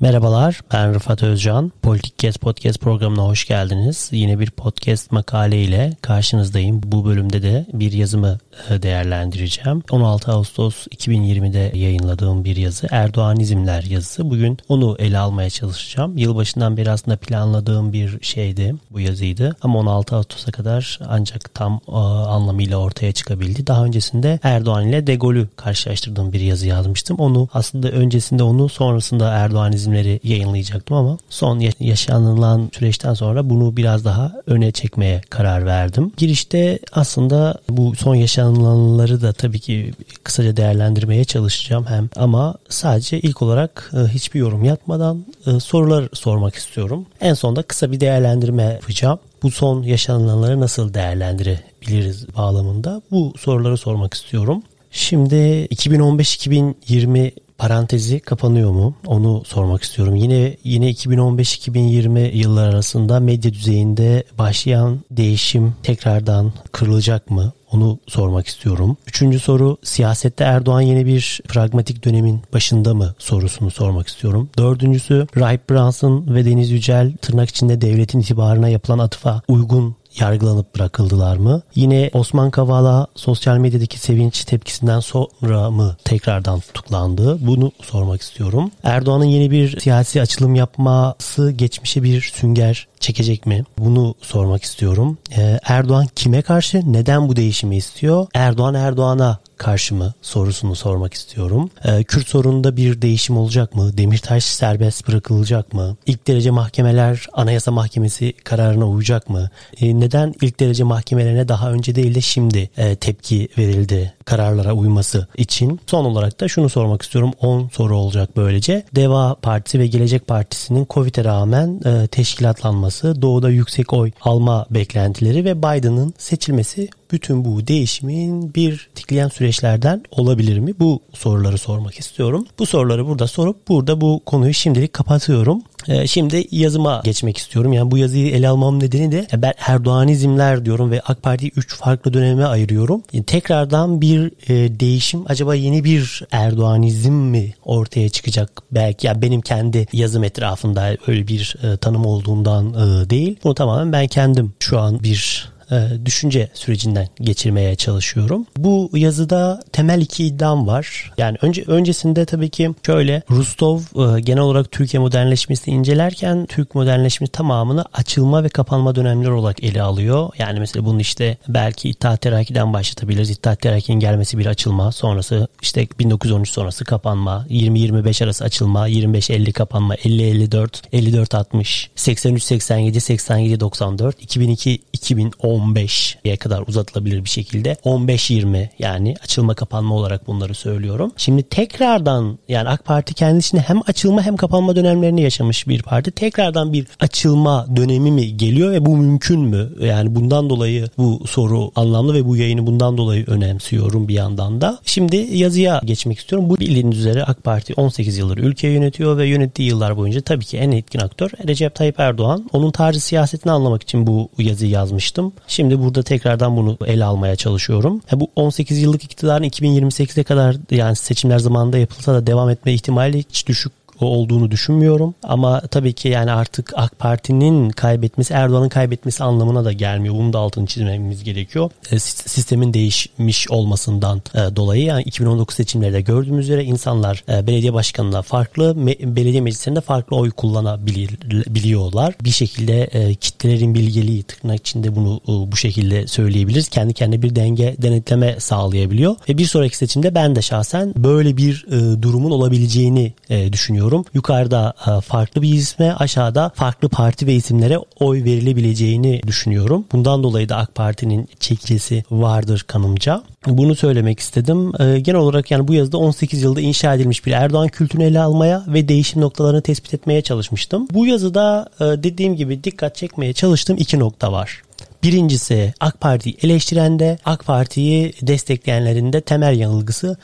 Merhabalar ben Rıfat Özcan. Politik Kes Podcast programına hoş geldiniz. Yine bir podcast makale ile karşınızdayım. Bu bölümde de bir yazımı e, değerlendireceğim. 16 Ağustos 2020'de yayınladığım bir yazı Erdoğanizmler yazısı. Bugün onu ele almaya çalışacağım. Yılbaşından beri aslında planladığım bir şeydi bu yazıydı. Ama 16 Ağustos'a kadar ancak tam e, anlamıyla ortaya çıkabildi. Daha öncesinde Erdoğan ile De Gaulle'ü karşılaştırdığım bir yazı yazmıştım. Onu aslında öncesinde onu sonrasında Erdoğanizm çizimleri yayınlayacaktım ama son yaşanılan süreçten sonra bunu biraz daha öne çekmeye karar verdim. Girişte aslında bu son yaşanılanları da tabii ki kısaca değerlendirmeye çalışacağım hem ama sadece ilk olarak e, hiçbir yorum yapmadan e, sorular sormak istiyorum. En sonda kısa bir değerlendirme yapacağım bu son yaşananları nasıl değerlendirebiliriz bağlamında bu soruları sormak istiyorum. Şimdi 2015-2020 parantezi kapanıyor mu? Onu sormak istiyorum. Yine yine 2015-2020 yıllar arasında medya düzeyinde başlayan değişim tekrardan kırılacak mı? Onu sormak istiyorum. Üçüncü soru siyasette Erdoğan yeni bir pragmatik dönemin başında mı sorusunu sormak istiyorum. Dördüncüsü Rahip Brunson ve Deniz Yücel tırnak içinde devletin itibarına yapılan atıfa uygun yargılanıp bırakıldılar mı? Yine Osman Kavala sosyal medyadaki sevinç tepkisinden sonra mı tekrardan tutuklandı? Bunu sormak istiyorum. Erdoğan'ın yeni bir siyasi açılım yapması geçmişe bir sünger çekecek mi? Bunu sormak istiyorum. Ee, Erdoğan kime karşı? Neden bu değişimi istiyor? Erdoğan Erdoğan'a karşı mı sorusunu sormak istiyorum. Ee, Kürt sorununda bir değişim olacak mı? Demirtaş serbest bırakılacak mı? İlk derece mahkemeler Anayasa Mahkemesi kararına uyacak mı? Ee, neden ilk derece mahkemelerine daha önce değil de şimdi e, tepki verildi kararlara uyması için? Son olarak da şunu sormak istiyorum. 10 soru olacak böylece. Deva Partisi ve Gelecek Partisi'nin Covid'e rağmen e, teşkilatlanması, doğuda yüksek oy alma beklentileri ve Biden'ın seçilmesi bütün bu değişimin bir tikleyen süreçlerden olabilir mi? Bu soruları sormak istiyorum. Bu soruları burada sorup burada bu konuyu şimdilik kapatıyorum. Ee, şimdi yazıma geçmek istiyorum. Yani bu yazıyı ele almam nedeni de ben Erdoğanizmler diyorum ve AK Parti'yi 3 farklı döneme ayırıyorum. Yani tekrardan bir e, değişim acaba yeni bir Erdoğanizm mi ortaya çıkacak? Belki ya benim kendi yazım etrafında öyle bir e, tanım olduğundan e, değil. Bunu tamamen ben kendim şu an bir e, düşünce sürecinden geçirmeye çalışıyorum. Bu yazıda temel iki iddiam var. Yani önce öncesinde tabii ki şöyle Rustov e, genel olarak Türkiye modernleşmesini incelerken Türk modernleşmesi tamamını açılma ve kapanma dönemleri olarak ele alıyor. Yani mesela bunu işte belki İttihat Terakki'den başlatabiliriz. İttihat Terakki'nin gelmesi bir açılma, sonrası işte 1913 sonrası kapanma, 20-25 arası açılma, 25-50 kapanma, 50-54, 54-60, 83-87, 87-94, 2002-2010 15'ye kadar uzatılabilir bir şekilde 15-20 yani açılma kapanma olarak bunları söylüyorum. Şimdi tekrardan yani AK Parti kendisine hem açılma hem kapanma dönemlerini yaşamış bir parti. Tekrardan bir açılma dönemi mi geliyor ve bu mümkün mü? Yani bundan dolayı bu soru anlamlı ve bu yayını bundan dolayı önemsiyorum bir yandan da. Şimdi yazıya geçmek istiyorum. Bu bildiğiniz üzere AK Parti 18 yıldır ülkeyi yönetiyor ve yönettiği yıllar boyunca tabii ki en etkin aktör Recep Tayyip Erdoğan. Onun tarzı siyasetini anlamak için bu yazıyı yazmıştım. Şimdi burada tekrardan bunu ele almaya çalışıyorum. E bu 18 yıllık iktidarın 2028'e kadar yani seçimler zamanında yapılsa da devam etme ihtimali hiç düşük olduğunu düşünmüyorum. Ama tabii ki yani artık AK Parti'nin kaybetmesi Erdoğan'ın kaybetmesi anlamına da gelmiyor. Bunun da altını çizmemiz gerekiyor. E, sistemin değişmiş olmasından e, dolayı yani 2019 seçimlerde gördüğümüz üzere insanlar e, belediye başkanına farklı, belediye meclislerinde farklı oy kullanabiliyorlar. Bir şekilde kitlelerin bilgeliği tırnak içinde bunu bu şekilde söyleyebiliriz. Kendi kendine bir denge denetleme sağlayabiliyor. Ve bir sonraki seçimde ben de şahsen böyle bir durumun olabileceğini düşünüyorum düşünüyorum. Yukarıda e, farklı bir isme aşağıda farklı parti ve isimlere oy verilebileceğini düşünüyorum. Bundan dolayı da AK Parti'nin çekicisi vardır kanımca. Bunu söylemek istedim. E, genel olarak yani bu yazıda 18 yılda inşa edilmiş bir Erdoğan kültürünü ele almaya ve değişim noktalarını tespit etmeye çalışmıştım. Bu yazıda e, dediğim gibi dikkat çekmeye çalıştığım iki nokta var. Birincisi AK Parti'yi eleştirende, AK Parti'yi destekleyenlerin de temel yanılgısı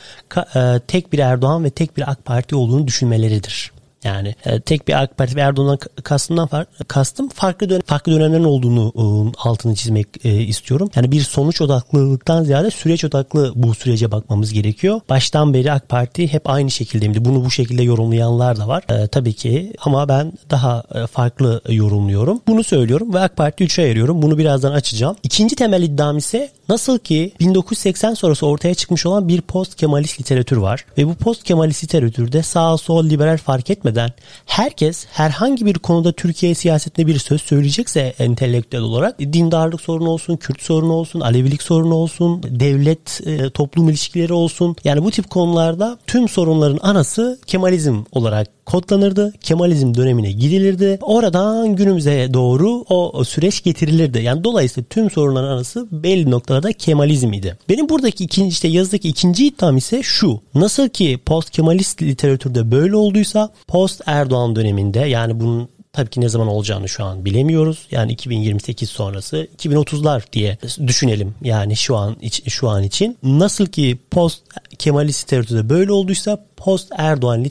e, tek bir Erdoğan ve tek bir AK Parti olduğunu düşünmeleridir. Yani e, tek bir AK Parti ve Erdoğan'dan kastımdan far, kastım farklı dönem, farklı dönemlerin olduğunu e, altını çizmek e, istiyorum. Yani bir sonuç odaklılıktan ziyade süreç odaklı bu sürece bakmamız gerekiyor. Baştan beri AK Parti hep aynı şekildeydi. Bunu bu şekilde yorumlayanlar da var. E, tabii ki ama ben daha e, farklı yorumluyorum. Bunu söylüyorum ve AK Parti 3'e ayırıyorum. Bunu birazdan açacağım. İkinci temel iddiam ise nasıl ki 1980 sonrası ortaya çıkmış olan bir post Kemalist literatür var ve bu post Kemalist literatürde sağ sol liberal fark etmeden herkes herhangi bir konuda Türkiye siyasetinde bir söz söyleyecekse entelektüel olarak dindarlık sorunu olsun, Kürt sorunu olsun, Alevilik sorunu olsun, devlet e, toplum ilişkileri olsun. Yani bu tip konularda tüm sorunların anası Kemalizm olarak kodlanırdı. Kemalizm dönemine gidilirdi. Oradan günümüze doğru o süreç getirilirdi. Yani dolayısıyla tüm sorunların arası belli noktalarda Kemalizm idi. Benim buradaki ikinci işte yazıdaki ikinci iddiam ise şu. Nasıl ki post Kemalist literatürde böyle olduysa post Erdoğan döneminde yani bunun Tabii ki ne zaman olacağını şu an bilemiyoruz. Yani 2028 sonrası 2030'lar diye düşünelim. Yani şu an şu an için nasıl ki post Kemalist literatürde böyle olduysa post Erdoğan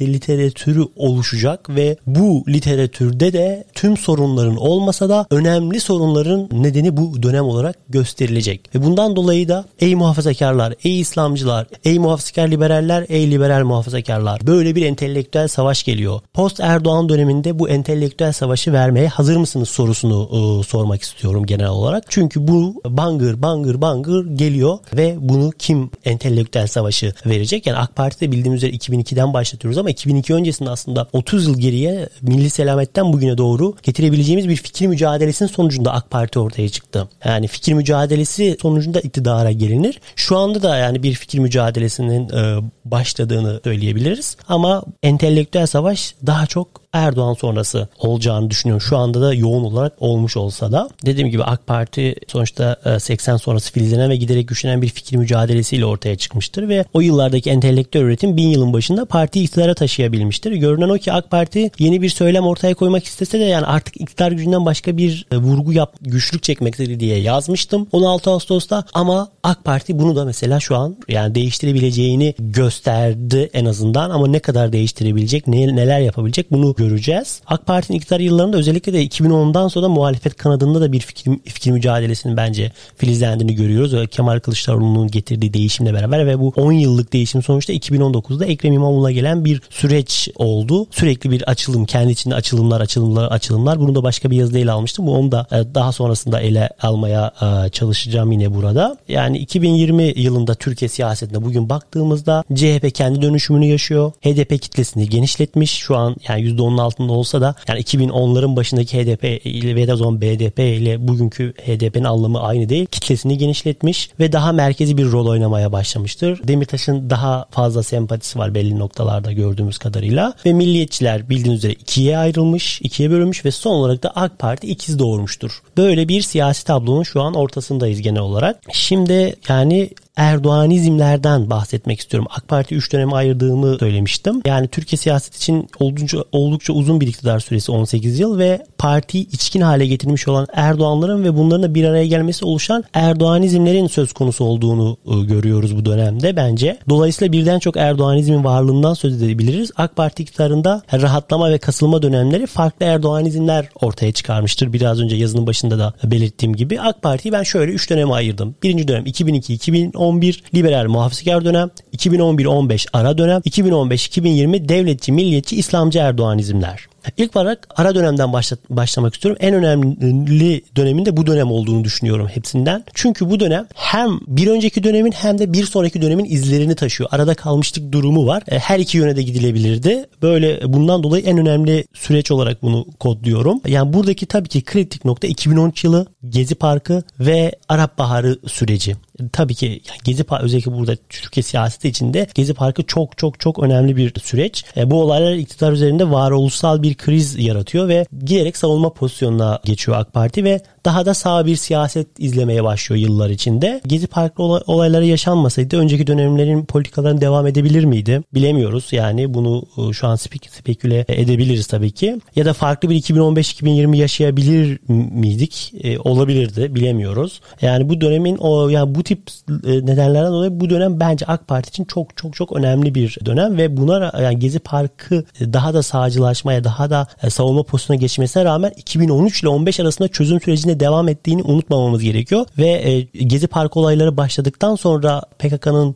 literatürü oluşacak ve bu literatürde de tüm sorunların olmasa da önemli sorunların nedeni bu dönem olarak gösterilecek. Ve bundan dolayı da ey muhafazakarlar, ey İslamcılar, ey muhafazakar liberaller, ey liberal muhafazakarlar böyle bir entelektüel savaş geliyor. Post Erdoğan döneminde bu entelektüel savaşı vermeye hazır mısınız sorusunu e, sormak istiyorum genel olarak. Çünkü bu bangır bangır bangır geliyor ve bunu kim entelektüel savaşı verecek? Yani AK Parti'de bildiğimiz üzere 2002'den başlatıyoruz ama 2002 öncesinde aslında 30 yıl geriye milli selametten bugüne doğru getirebileceğimiz bir fikir mücadelesinin sonucunda AK Parti ortaya çıktı. Yani fikir mücadelesi sonucunda iktidara gelinir. Şu anda da yani bir fikir mücadelesinin e, başladığını söyleyebiliriz. Ama entelektüel savaş daha çok Erdoğan sonrası olacağını düşünüyorum. Şu anda da yoğun olarak olmuş olsa da. Dediğim gibi AK Parti sonuçta 80 e, sonrası filizlenen ve giderek güçlenen bir fikir mücadelesiyle ortaya çıkmıştır ve o yıllardaki entelektüel üretim bin yılın başında partiyi iktidara taşıyabilmiştir. Görünen o ki AK Parti yeni bir söylem ortaya koymak istese de yani artık iktidar gücünden başka bir e, vurgu yap, güçlük çekmektedir diye yazmıştım 16 Ağustos'ta ama AK Parti bunu da mesela şu an yani değiştirebileceğini gösterdi en azından ama ne kadar değiştirebilecek, ne, neler yapabilecek bunu göreceğiz. AK Parti'nin iktidar yıllarında özellikle de 2010'dan sonra muhalefet kanadında da bir fikir, fikir mücadelesinin bence filizlendiğini görüyoruz. Kemal Kılıçdaroğlu'nun getirdiği değişimle beraber ve bu 10 yıllık değişim sonuçta 2019'da Ekrem İmamoğlu'na gelen bir süreç oldu. Sürekli bir açılım, kendi içinde açılımlar, açılımlar, açılımlar. Bunu da başka bir yazıda ele almıştım. Bu onu da e, daha sonrasında ele almaya e, çalışacağım yine burada. Yani 2020 yılında Türkiye siyasetine bugün baktığımızda CHP kendi dönüşümünü yaşıyor. HDP kitlesini genişletmiş. Şu an yani %10'un altında olsa da yani 2010'ların başındaki HDP ile ve zaman BDP ile bugünkü HDP'nin anlamı aynı değil. Kitlesini genişletmiş ve daha merkezi bir rol oynamaya başlamıştır. Demirtaş'ın daha fazla sempatisi var belli noktalarda gördüğümüz kadarıyla ve milliyetçiler bildiğiniz üzere ikiye ayrılmış, ikiye bölünmüş ve son olarak da AK Parti ikiz doğurmuştur. Böyle bir siyasi tablonun şu an ortasındayız genel olarak. Şimdi yani Erdoğanizmlerden bahsetmek istiyorum. AK Parti 3 döneme ayırdığımı söylemiştim. Yani Türkiye siyaset için oldukça, oldukça uzun bir iktidar süresi 18 yıl ve partiyi içkin hale getirmiş olan Erdoğanların ve bunların da bir araya gelmesi oluşan Erdoğanizmlerin söz konusu olduğunu ıı, görüyoruz bu dönemde bence. Dolayısıyla birden çok Erdoğanizmin varlığından söz edebiliriz. AK Parti iktidarında rahatlama ve kasılma dönemleri farklı Erdoğanizmler ortaya çıkarmıştır. Biraz önce yazının başında da belirttiğim gibi AK Parti'yi ben şöyle 3 döneme ayırdım. Birinci dönem 2002-2010 2011 liberal muhafazakar dönem, 2011-15 ara dönem, 2015-2020 devletçi, milliyetçi, İslamcı Erdoğanizmler. İlk olarak ara dönemden başla, başlamak istiyorum. En önemli döneminde bu dönem olduğunu düşünüyorum hepsinden. Çünkü bu dönem hem bir önceki dönemin hem de bir sonraki dönemin izlerini taşıyor. Arada kalmışlık durumu var. E, her iki yöne de gidilebilirdi. Böyle bundan dolayı en önemli süreç olarak bunu kodluyorum. Yani buradaki tabii ki kritik nokta 2013 yılı Gezi Parkı ve Arap Baharı süreci tabii ki Gezi Parkı özellikle burada Türkiye siyaseti içinde Gezi Parkı çok çok çok önemli bir süreç. E, bu olaylar iktidar üzerinde varoluşsal bir bir kriz yaratıyor ve giderek savunma pozisyonuna geçiyor AK Parti ve daha da sağ bir siyaset izlemeye başlıyor yıllar içinde. Gezi Parkı olayları yaşanmasaydı önceki dönemlerin politikalarını devam edebilir miydi? Bilemiyoruz. Yani bunu e, şu an speküle edebiliriz tabii ki. Ya da farklı bir 2015-2020 yaşayabilir miydik? E, olabilirdi. Bilemiyoruz. Yani bu dönemin o yani bu tip e, nedenlerden dolayı bu dönem bence AK Parti için çok çok çok önemli bir dönem ve buna yani Gezi Parkı daha da sağcılaşmaya, daha da savunma pozisyonuna geçmesine rağmen 2013 ile 15 arasında çözüm sürecinde devam ettiğini unutmamamız gerekiyor ve Gezi Parkı olayları başladıktan sonra PKK'nın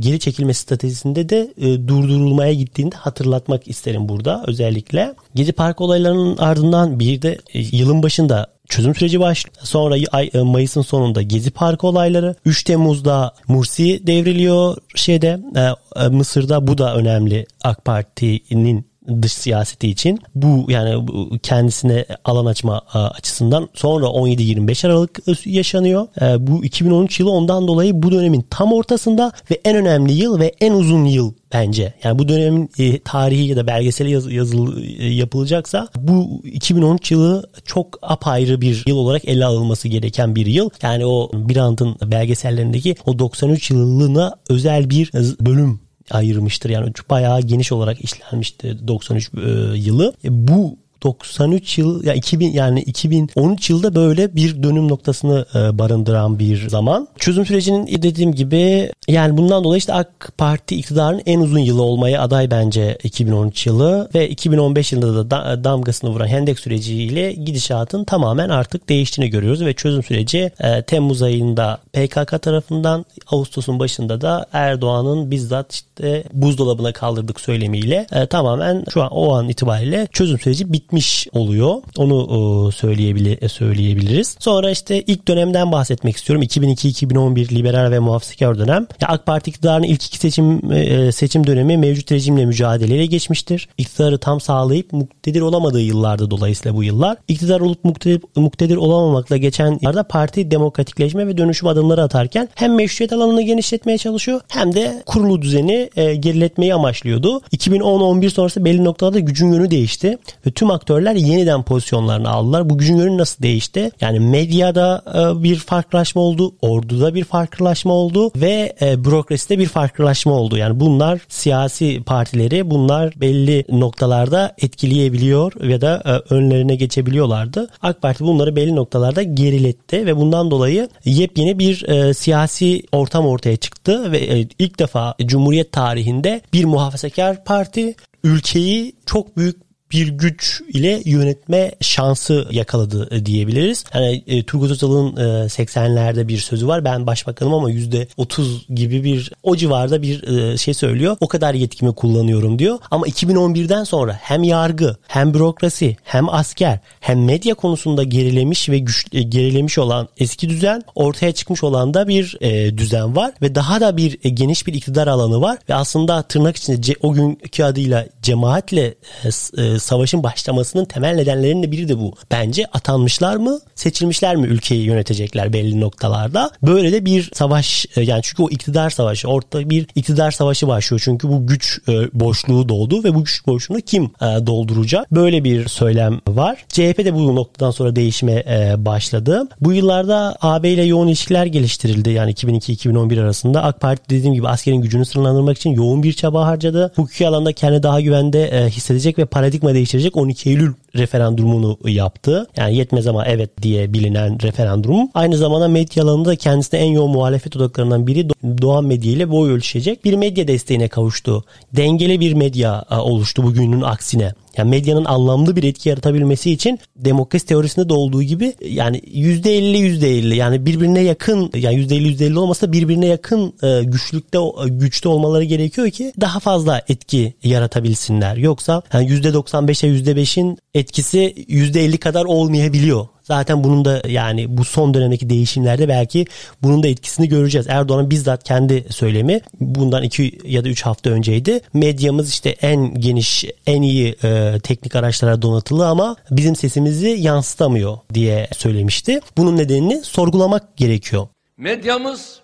geri çekilme stratejisinde de durdurulmaya gittiğini hatırlatmak isterim burada özellikle. Gezi Parkı olaylarının ardından bir de yılın başında çözüm süreci başlıyor. Sonra ay, e, Mayıs'ın sonunda Gezi Parkı olayları. 3 Temmuz'da Mursi devriliyor şeyde e, e, Mısır'da bu da önemli AK Parti'nin dış siyaseti için bu yani kendisine alan açma açısından sonra 17-25 Aralık yaşanıyor. Bu 2013 yılı ondan dolayı bu dönemin tam ortasında ve en önemli yıl ve en uzun yıl bence. Yani bu dönemin e, tarihi ya da belgeseli yaz, yazıl, e, yapılacaksa bu 2013 yılı çok apayrı bir yıl olarak ele alınması gereken bir yıl. Yani o Brandt'ın belgesellerindeki o 93 yılına özel bir bölüm ayırmıştır. Yani bayağı geniş olarak işlenmişti 93 e, yılı. E, bu 93 yıl ya 2000 yani 2013 yılda böyle bir dönüm noktasını e, barındıran bir zaman. Çözüm sürecinin dediğim gibi yani bundan dolayı işte AK Parti iktidarın en uzun yılı olmaya aday bence 2013 yılı ve 2015 yılında da damgasını vuran Hendek süreciyle gidişatın tamamen artık değiştiğini görüyoruz ve çözüm süreci e, Temmuz ayında PKK tarafından Ağustos'un başında da Erdoğan'ın bizzat işte buzdolabına kaldırdık söylemiyle e, tamamen şu an o an itibariyle çözüm süreci bitmiş oluyor. Onu söyleyebilir, e, söyleyebiliriz. Sonra işte ilk dönemden bahsetmek istiyorum. 2002-2011 liberal ve muhafazakar dönem. Ya AK Parti iktidarının ilk iki seçim e, seçim dönemi mevcut rejimle mücadeleyle geçmiştir. İktidarı tam sağlayıp muktedir olamadığı yıllarda dolayısıyla bu yıllar. İktidar olup muktedir, muktedir olamamakla geçen yıllarda parti demokratikleşme ve dönüşüm adımları atarken hem meşruiyet alanını genişletmeye çalışıyor hem de kurulu düzeni e, geriletmeyi amaçlıyordu. 2010-11 sonrası belli noktalarda gücün yönü değişti ve tüm aktörler yeniden pozisyonlarını aldılar. Bu gücün yönü nasıl değişti? Yani medyada e, bir farklılaşma oldu, orduda bir farklılaşma oldu ve e, bürokraside bir farklılaşma oldu. Yani bunlar siyasi partileri bunlar belli noktalarda etkileyebiliyor ya da e, önlerine geçebiliyorlardı. AK Parti bunları belli noktalarda geriletti ve bundan dolayı yepyeni bir siyasi ortam ortaya çıktı ve ilk defa Cumhuriyet tarihinde bir muhafazakar parti ülkeyi çok büyük bir güç ile yönetme şansı yakaladı e, diyebiliriz. Yani e, Turgut Özal'ın e, 80'lerde bir sözü var. Ben başbakanım ama %30 gibi bir o civarda bir e, şey söylüyor. O kadar yetkimi kullanıyorum diyor. Ama 2011'den sonra hem yargı hem bürokrasi hem asker hem medya konusunda gerilemiş ve güç, e, gerilemiş olan eski düzen ortaya çıkmış olan da bir e, düzen var ve daha da bir e, geniş bir iktidar alanı var ve aslında tırnak içinde o günkü adıyla cemaatle e, e, savaşın başlamasının temel nedenlerinin biri de bu. Bence atanmışlar mı, seçilmişler mi ülkeyi yönetecekler belli noktalarda. Böyle de bir savaş e, yani çünkü o iktidar savaşı, orta bir iktidar savaşı başlıyor. Çünkü bu güç e, boşluğu doldu ve bu güç boşluğunu kim e, dolduracak? Böyle bir söylem var. CHP de bu noktadan sonra değişime başladı. Bu yıllarda AB ile yoğun ilişkiler geliştirildi. Yani 2002-2011 arasında AK Parti dediğim gibi askerin gücünü sınırlandırmak için yoğun bir çaba harcadı. Hukuki alanda kendi daha güvende hissedecek ve paradigma değiştirecek 12 Eylül referandumunu yaptı. Yani yetmez ama evet diye bilinen referandum. Aynı zamanda medya alanında kendisine en yoğun muhalefet odaklarından biri Doğan Medya ile boy ölçüşecek bir medya desteğine kavuştu. Dengeli bir medya oluştu bugünün aksine. Yani medyanın anlamlı bir etki yaratabilmesi için demokrasi teorisinde de olduğu gibi yani %50 %50 yani birbirine yakın yani %50 %50 olmasa birbirine yakın e, güçlükte güçte olmaları gerekiyor ki daha fazla etki yaratabilsinler. Yoksa yani %95'e %5'in etkisi %50 kadar olmayabiliyor. Zaten bunun da yani bu son dönemdeki değişimlerde belki bunun da etkisini göreceğiz. Erdoğan'ın bizzat kendi söylemi bundan 2 ya da 3 hafta önceydi. Medyamız işte en geniş, en iyi e, teknik araçlara donatılı ama bizim sesimizi yansıtamıyor diye söylemişti. Bunun nedenini sorgulamak gerekiyor. Medyamız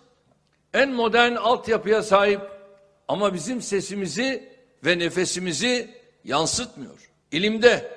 en modern altyapıya sahip ama bizim sesimizi ve nefesimizi yansıtmıyor. ilimde,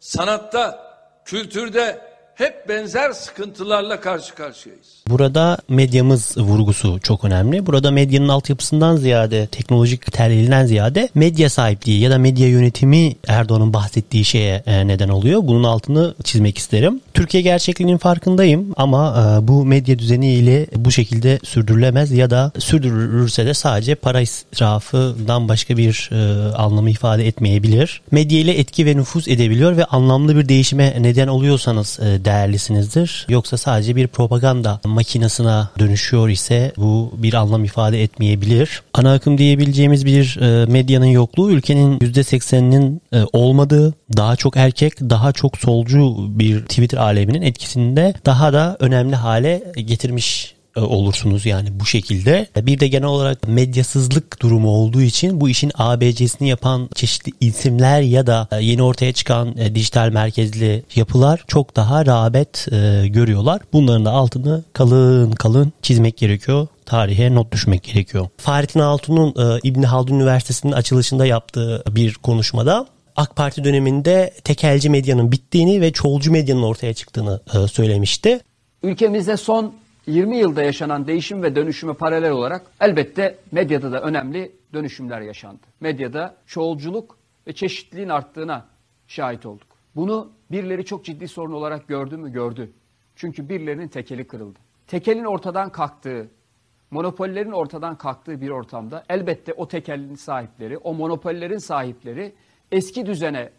sanatta, kültürde hep benzer sıkıntılarla karşı karşıyayız. Burada medyamız vurgusu çok önemli. Burada medyanın altyapısından ziyade, teknolojik terliğinden ziyade medya sahipliği ya da medya yönetimi Erdoğan'ın bahsettiği şeye e, neden oluyor. Bunun altını çizmek isterim. Türkiye gerçekliğinin farkındayım ama e, bu medya düzeniyle bu şekilde sürdürülemez ya da sürdürülürse de sadece para israfından başka bir e, anlamı ifade etmeyebilir. Medya ile etki ve nüfuz edebiliyor ve anlamlı bir değişime neden oluyorsanız değerlisinizdir. Yoksa sadece bir propaganda makinesine dönüşüyor ise bu bir anlam ifade etmeyebilir. Ana akım diyebileceğimiz bir e, medyanın yokluğu ülkenin %80'inin e, olmadığı, daha çok erkek, daha çok solcu bir Twitter aleminin etkisinde daha da önemli hale getirmiş olursunuz yani bu şekilde. Bir de genel olarak medyasızlık durumu olduğu için bu işin ABC'sini yapan çeşitli isimler ya da e, yeni ortaya çıkan e, dijital merkezli yapılar çok daha rağbet görüyorlar. Bunların da altını kalın kalın çizmek gerekiyor tarihe not düşmek gerekiyor. Fahrettin Altun'un e, İbn Haldun Üniversitesi'nin açılışında yaptığı bir konuşmada AK Parti döneminde tekelci medyanın bittiğini ve çoğulcu medyanın ortaya çıktığını e, söylemişti. Ülkemizde son 20 yılda yaşanan değişim ve dönüşüme paralel olarak elbette medyada da önemli dönüşümler yaşandı. Medyada çoğulculuk ve çeşitliliğin arttığına şahit olduk. Bunu birileri çok ciddi sorun olarak gördü mü? Gördü. Çünkü birilerinin tekeli kırıldı. Tekelin ortadan kalktığı, monopollerin ortadan kalktığı bir ortamda elbette o tekelin sahipleri, o monopollerin sahipleri eski düzene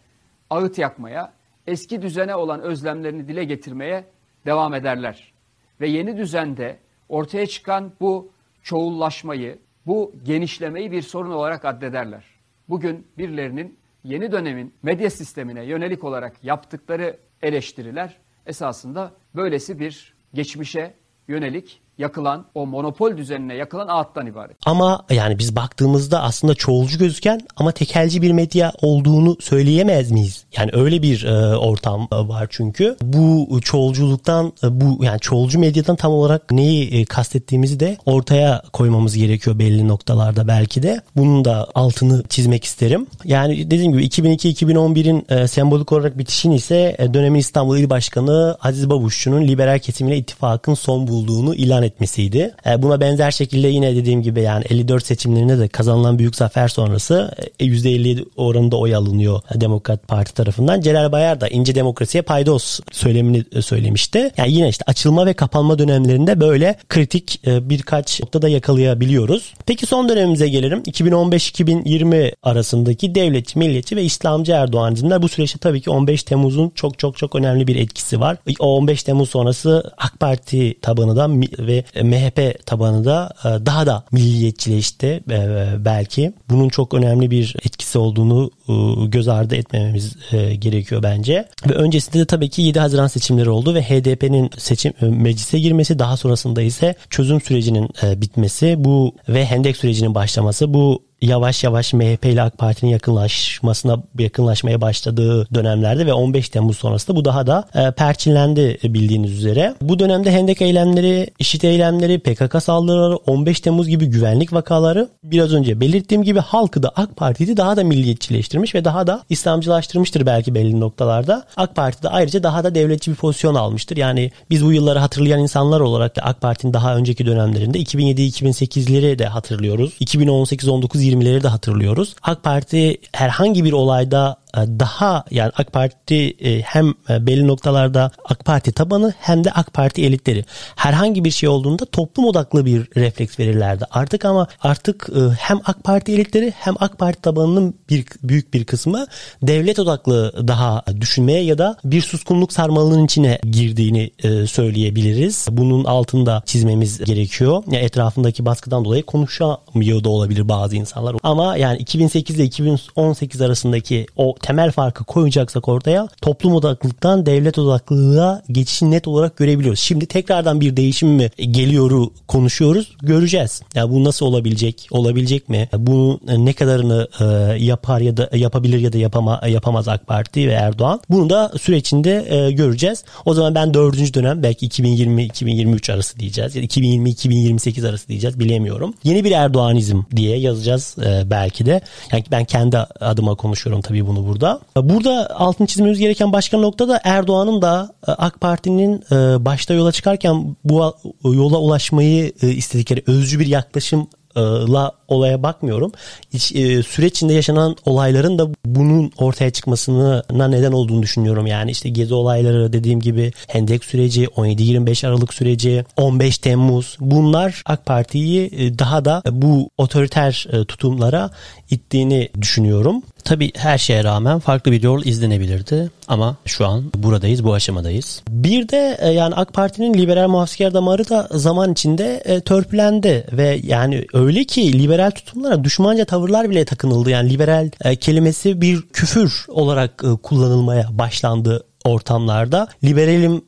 ağıt yakmaya, eski düzene olan özlemlerini dile getirmeye devam ederler ve yeni düzende ortaya çıkan bu çoğullaşmayı, bu genişlemeyi bir sorun olarak addederler. Bugün birilerinin yeni dönemin medya sistemine yönelik olarak yaptıkları eleştiriler esasında böylesi bir geçmişe yönelik yakılan, o monopol düzenine yakılan ağıttan ibaret. Ama yani biz baktığımızda aslında çoğulcu gözüken ama tekelci bir medya olduğunu söyleyemez miyiz? Yani öyle bir e, ortam e, var çünkü. Bu çoğulculuktan, e, bu yani çoğulcu medyadan tam olarak neyi e, kastettiğimizi de ortaya koymamız gerekiyor belli noktalarda belki de. Bunun da altını çizmek isterim. Yani dediğim gibi 2002-2011'in e, sembolik olarak bitişini ise e, dönemin İstanbul İl Başkanı Aziz Babuşçu'nun liberal kesimiyle ittifakın son bulduğunu ilan etmesiydi. E, buna benzer şekilde yine dediğim gibi yani 54 seçimlerinde de kazanılan büyük zafer sonrası %57 e, oranında oy alınıyor Demokrat Parti tarafından. Celal Bayar da ince demokrasiye paydos söylemini e, söylemişti. Yani yine işte açılma ve kapanma dönemlerinde böyle kritik birkaç noktada yakalayabiliyoruz. Peki son dönemimize gelelim. 2015-2020 arasındaki devletçi, milliyetçi ve İslamcı Erdoğanizmler bu süreçte tabii ki 15 Temmuz'un çok çok çok önemli bir etkisi var. O 15 Temmuz sonrası AK Parti tabanı da ve ve MHP tabanı da e, daha da milliyetçileşti e, belki. Bunun çok önemli bir etkisi olduğunu e, göz ardı etmememiz gerekiyor bence. Ve öncesinde de tabii ki 7 Haziran seçimleri oldu ve HDP'nin seçim meclise girmesi daha sonrasında ise çözüm sürecinin bitmesi bu ve hendek sürecinin başlaması bu yavaş yavaş MHP ile AK Parti'nin yakınlaşmasına yakınlaşmaya başladığı dönemlerde ve 15 Temmuz sonrasında bu daha da e, perçinlendi bildiğiniz üzere. Bu dönemde Hendek eylemleri, işit eylemleri, PKK saldırıları, 15 Temmuz gibi güvenlik vakaları biraz önce belirttiğim gibi halkı da AK Parti'yi daha da milliyetçileştirmiş ve daha da İslamcılaştırmıştır belki belli noktalarda. AK Parti de ayrıca daha da devletçi bir pozisyon almıştır. Yani biz bu yılları hatırlayan insanlar olarak da AK Parti'nin daha önceki dönemlerinde 2007-2008'leri de hatırlıyoruz. 2018-19 20'leri de hatırlıyoruz. AK Parti herhangi bir olayda daha yani AK Parti e, hem e, belli noktalarda AK Parti tabanı hem de AK Parti elitleri herhangi bir şey olduğunda toplum odaklı bir refleks verirlerdi. Artık ama artık hem AK Parti elitleri hem AK Parti tabanının bir büyük bir kısmı devlet odaklı daha düşünmeye ya da bir suskunluk sarmalının içine girdiğini söyleyebiliriz. Bunun altında çizmemiz gerekiyor. Yani etrafındaki baskıdan dolayı konuşamıyor da olabilir bazı insanlar. Ama yani 2008 ile 2018 arasındaki o temel farkı koyacaksak ortaya toplum odaklılıktan devlet odaklılığa geçişi net olarak görebiliyoruz. Şimdi tekrardan bir değişim mi geliyoru konuşuyoruz. Göreceğiz. Ya yani bu nasıl olabilecek? Olabilecek mi? Bu ne kadarını e, yapar ya da yapabilir ya da yapama, yapamaz AK Parti ve Erdoğan. Bunu da süreçinde e, göreceğiz. O zaman ben dördüncü dönem belki 2020-2023 arası diyeceğiz. Ya da 2020-2028 arası diyeceğiz. Bilemiyorum. Yeni bir Erdoğanizm diye yazacağız e, belki de. Yani ben kendi adıma konuşuyorum tabii bunu burada burada. Burada altın çizmemiz gereken başka nokta da Erdoğan'ın da e, AK Parti'nin e, başta yola çıkarken bu yola ulaşmayı e, istedikleri özcü bir yaklaşım la olaya bakmıyorum. E, süreç içinde yaşanan olayların da bunun ortaya çıkmasına neden olduğunu düşünüyorum. Yani işte gezi olayları dediğim gibi Hendek süreci, 17-25 Aralık süreci, 15 Temmuz bunlar AK Parti'yi e, daha da bu otoriter e, tutumlara ittiğini düşünüyorum. Tabii her şeye rağmen farklı bir yol izlenebilirdi ama şu an buradayız, bu aşamadayız. Bir de yani AK Parti'nin liberal muhafazakar damarı da zaman içinde törpülendi ve yani öyle ki liberal tutumlara düşmanca tavırlar bile takınıldı. Yani liberal e, kelimesi bir küfür olarak kullanılmaya başlandı ortamlarda. Liberalim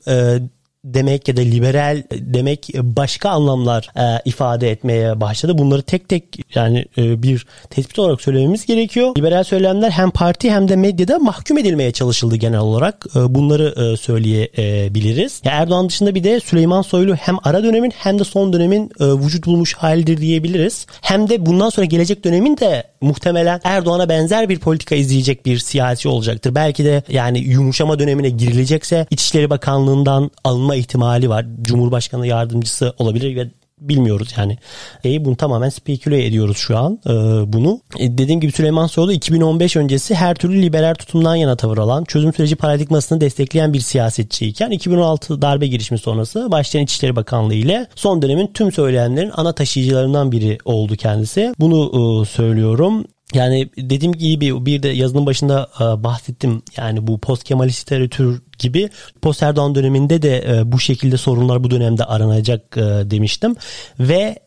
demek ya da liberal demek başka anlamlar e, ifade etmeye başladı. Bunları tek tek yani e, bir tespit olarak söylememiz gerekiyor. Liberal söylemler hem parti hem de medyada mahkum edilmeye çalışıldı genel olarak. E, bunları söyleyebiliriz. Erdoğan dışında bir de Süleyman Soylu hem ara dönemin hem de son dönemin vücut bulmuş halidir diyebiliriz. Hem de bundan sonra gelecek dönemin de muhtemelen Erdoğan'a benzer bir politika izleyecek bir siyasi olacaktır. Belki de yani yumuşama dönemine girilecekse İçişleri Bakanlığı'ndan alınma ihtimali var. Cumhurbaşkanı yardımcısı olabilir ve bilmiyoruz yani. E, bunu tamamen speküle ediyoruz şu an e, bunu. E, dediğim gibi Süleyman Soylu 2015 öncesi her türlü liberal tutumdan yana tavır alan, çözüm süreci paradigmasını destekleyen bir siyasetçiyken 2016 darbe girişimi sonrası başlayan İçişleri Bakanlığı ile son dönemin tüm söyleyenlerin ana taşıyıcılarından biri oldu kendisi. Bunu e, söylüyorum. Yani dediğim gibi bir de yazının başında e, bahsettim. Yani bu post Kemalist literatür gibi post Erdoğan döneminde de e, bu şekilde sorunlar bu dönemde aranacak e, demiştim. Ve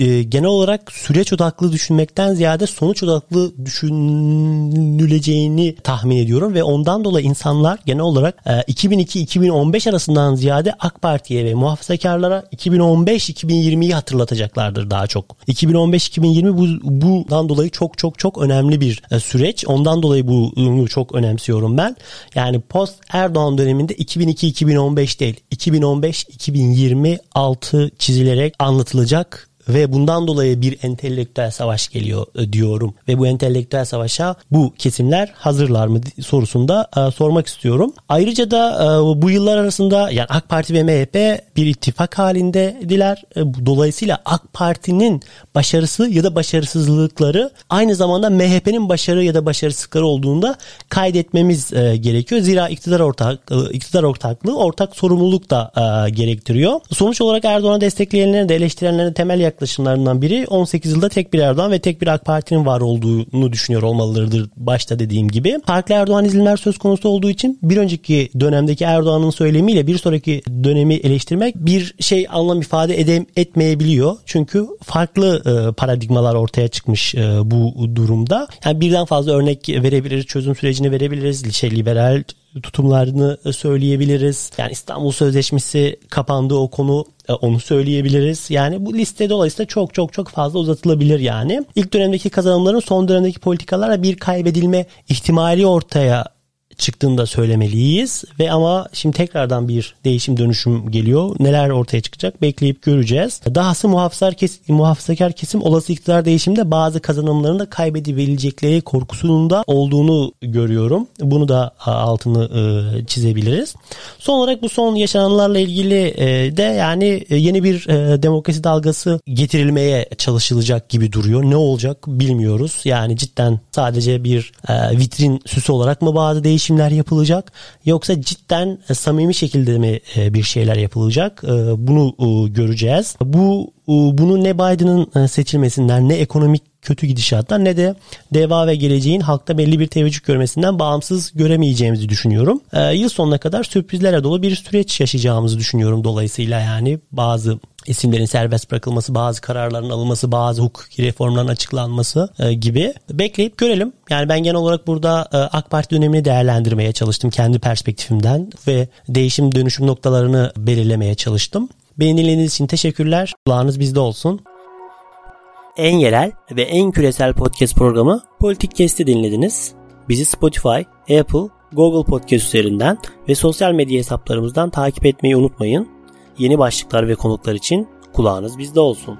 e, genel olarak süreç odaklı düşünmekten ziyade sonuç odaklı düşünüleceğini tahmin ediyorum ve ondan dolayı insanlar genel olarak e, 2002-2015 arasından ziyade AK Parti'ye ve muhafazakarlara 2015-2020'yi hatırlatacaklardır daha çok. 2015-2020 bu bundan dolayı çok çok çok önemli bir e, süreç. Ondan dolayı bunu çok önemsiyorum ben. Yani post Erdoğan döneminde 2002-2015 değil 2015-2026 çizilerek anlatılacak ve bundan dolayı bir entelektüel savaş geliyor e, diyorum. Ve bu entelektüel savaşa bu kesimler hazırlar mı sorusunda e, sormak istiyorum. Ayrıca da e, bu yıllar arasında yani AK Parti ve MHP bir ittifak halindediler. E, dolayısıyla AK Parti'nin başarısı ya da başarısızlıkları aynı zamanda MHP'nin başarı ya da başarısızlıkları olduğunda kaydetmemiz e, gerekiyor. Zira iktidar ortak e, iktidar ortaklığı ortak sorumluluk da e, gerektiriyor. Sonuç olarak Erdoğan'ı destekleyenlerin de eleştirenlerin temel yaklaşımlarından biri 18 yılda tek bir Erdoğan ve tek bir AK Parti'nin var olduğunu düşünüyor olmalıdır başta dediğim gibi. Farklı Erdoğan izlenimler söz konusu olduğu için bir önceki dönemdeki Erdoğan'ın söylemiyle bir sonraki dönemi eleştirmek bir şey anlam ifade ede etmeyebiliyor. Çünkü farklı e, paradigmalar ortaya çıkmış e, bu durumda. Yani birden fazla örnek verebiliriz, çözüm sürecini verebiliriz. Şey liberal tutumlarını söyleyebiliriz. Yani İstanbul Sözleşmesi kapandı o konu e, onu söyleyebiliriz. Yani bu liste dolayısıyla çok çok çok fazla uzatılabilir yani. İlk dönemdeki kazanımların son dönemdeki politikalarla bir kaybedilme ihtimali ortaya çıktığında söylemeliyiz ve ama şimdi tekrardan bir değişim dönüşüm geliyor. Neler ortaya çıkacak bekleyip göreceğiz. Dahası muhafazakar, kes, muhafazakar kesim olası iktidar değişiminde bazı kazanımlarını da kaybedebilecekleri korkusunun da olduğunu görüyorum. Bunu da altını e, çizebiliriz. Son olarak bu son yaşananlarla ilgili e, de yani e, yeni bir e, demokrasi dalgası getirilmeye çalışılacak gibi duruyor. Ne olacak bilmiyoruz. Yani cidden sadece bir e, vitrin süsü olarak mı bazı değişim değişimler yapılacak yoksa cidden e, samimi şekilde mi e, bir şeyler yapılacak e, bunu göreceğiz. Bu bunu ne Biden'ın seçilmesinden ne ekonomik kötü gidişattan ne de deva ve geleceğin halkta belli bir teveccüh görmesinden bağımsız göremeyeceğimizi düşünüyorum. yıl sonuna kadar sürprizlere dolu bir süreç yaşayacağımızı düşünüyorum dolayısıyla yani bazı isimlerin serbest bırakılması, bazı kararların alınması, bazı hukuki reformların açıklanması e, gibi bekleyip görelim. Yani ben genel olarak burada e, AK Parti dönemini değerlendirmeye çalıştım kendi perspektifimden ve değişim dönüşüm noktalarını belirlemeye çalıştım. Beni dinlediğiniz için teşekkürler. Kulağınız bizde olsun. En yerel ve en küresel podcast programı Politik Kesti dinlediniz. Bizi Spotify, Apple, Google Podcast üzerinden ve sosyal medya hesaplarımızdan takip etmeyi unutmayın. Yeni başlıklar ve konuklar için kulağınız bizde olsun.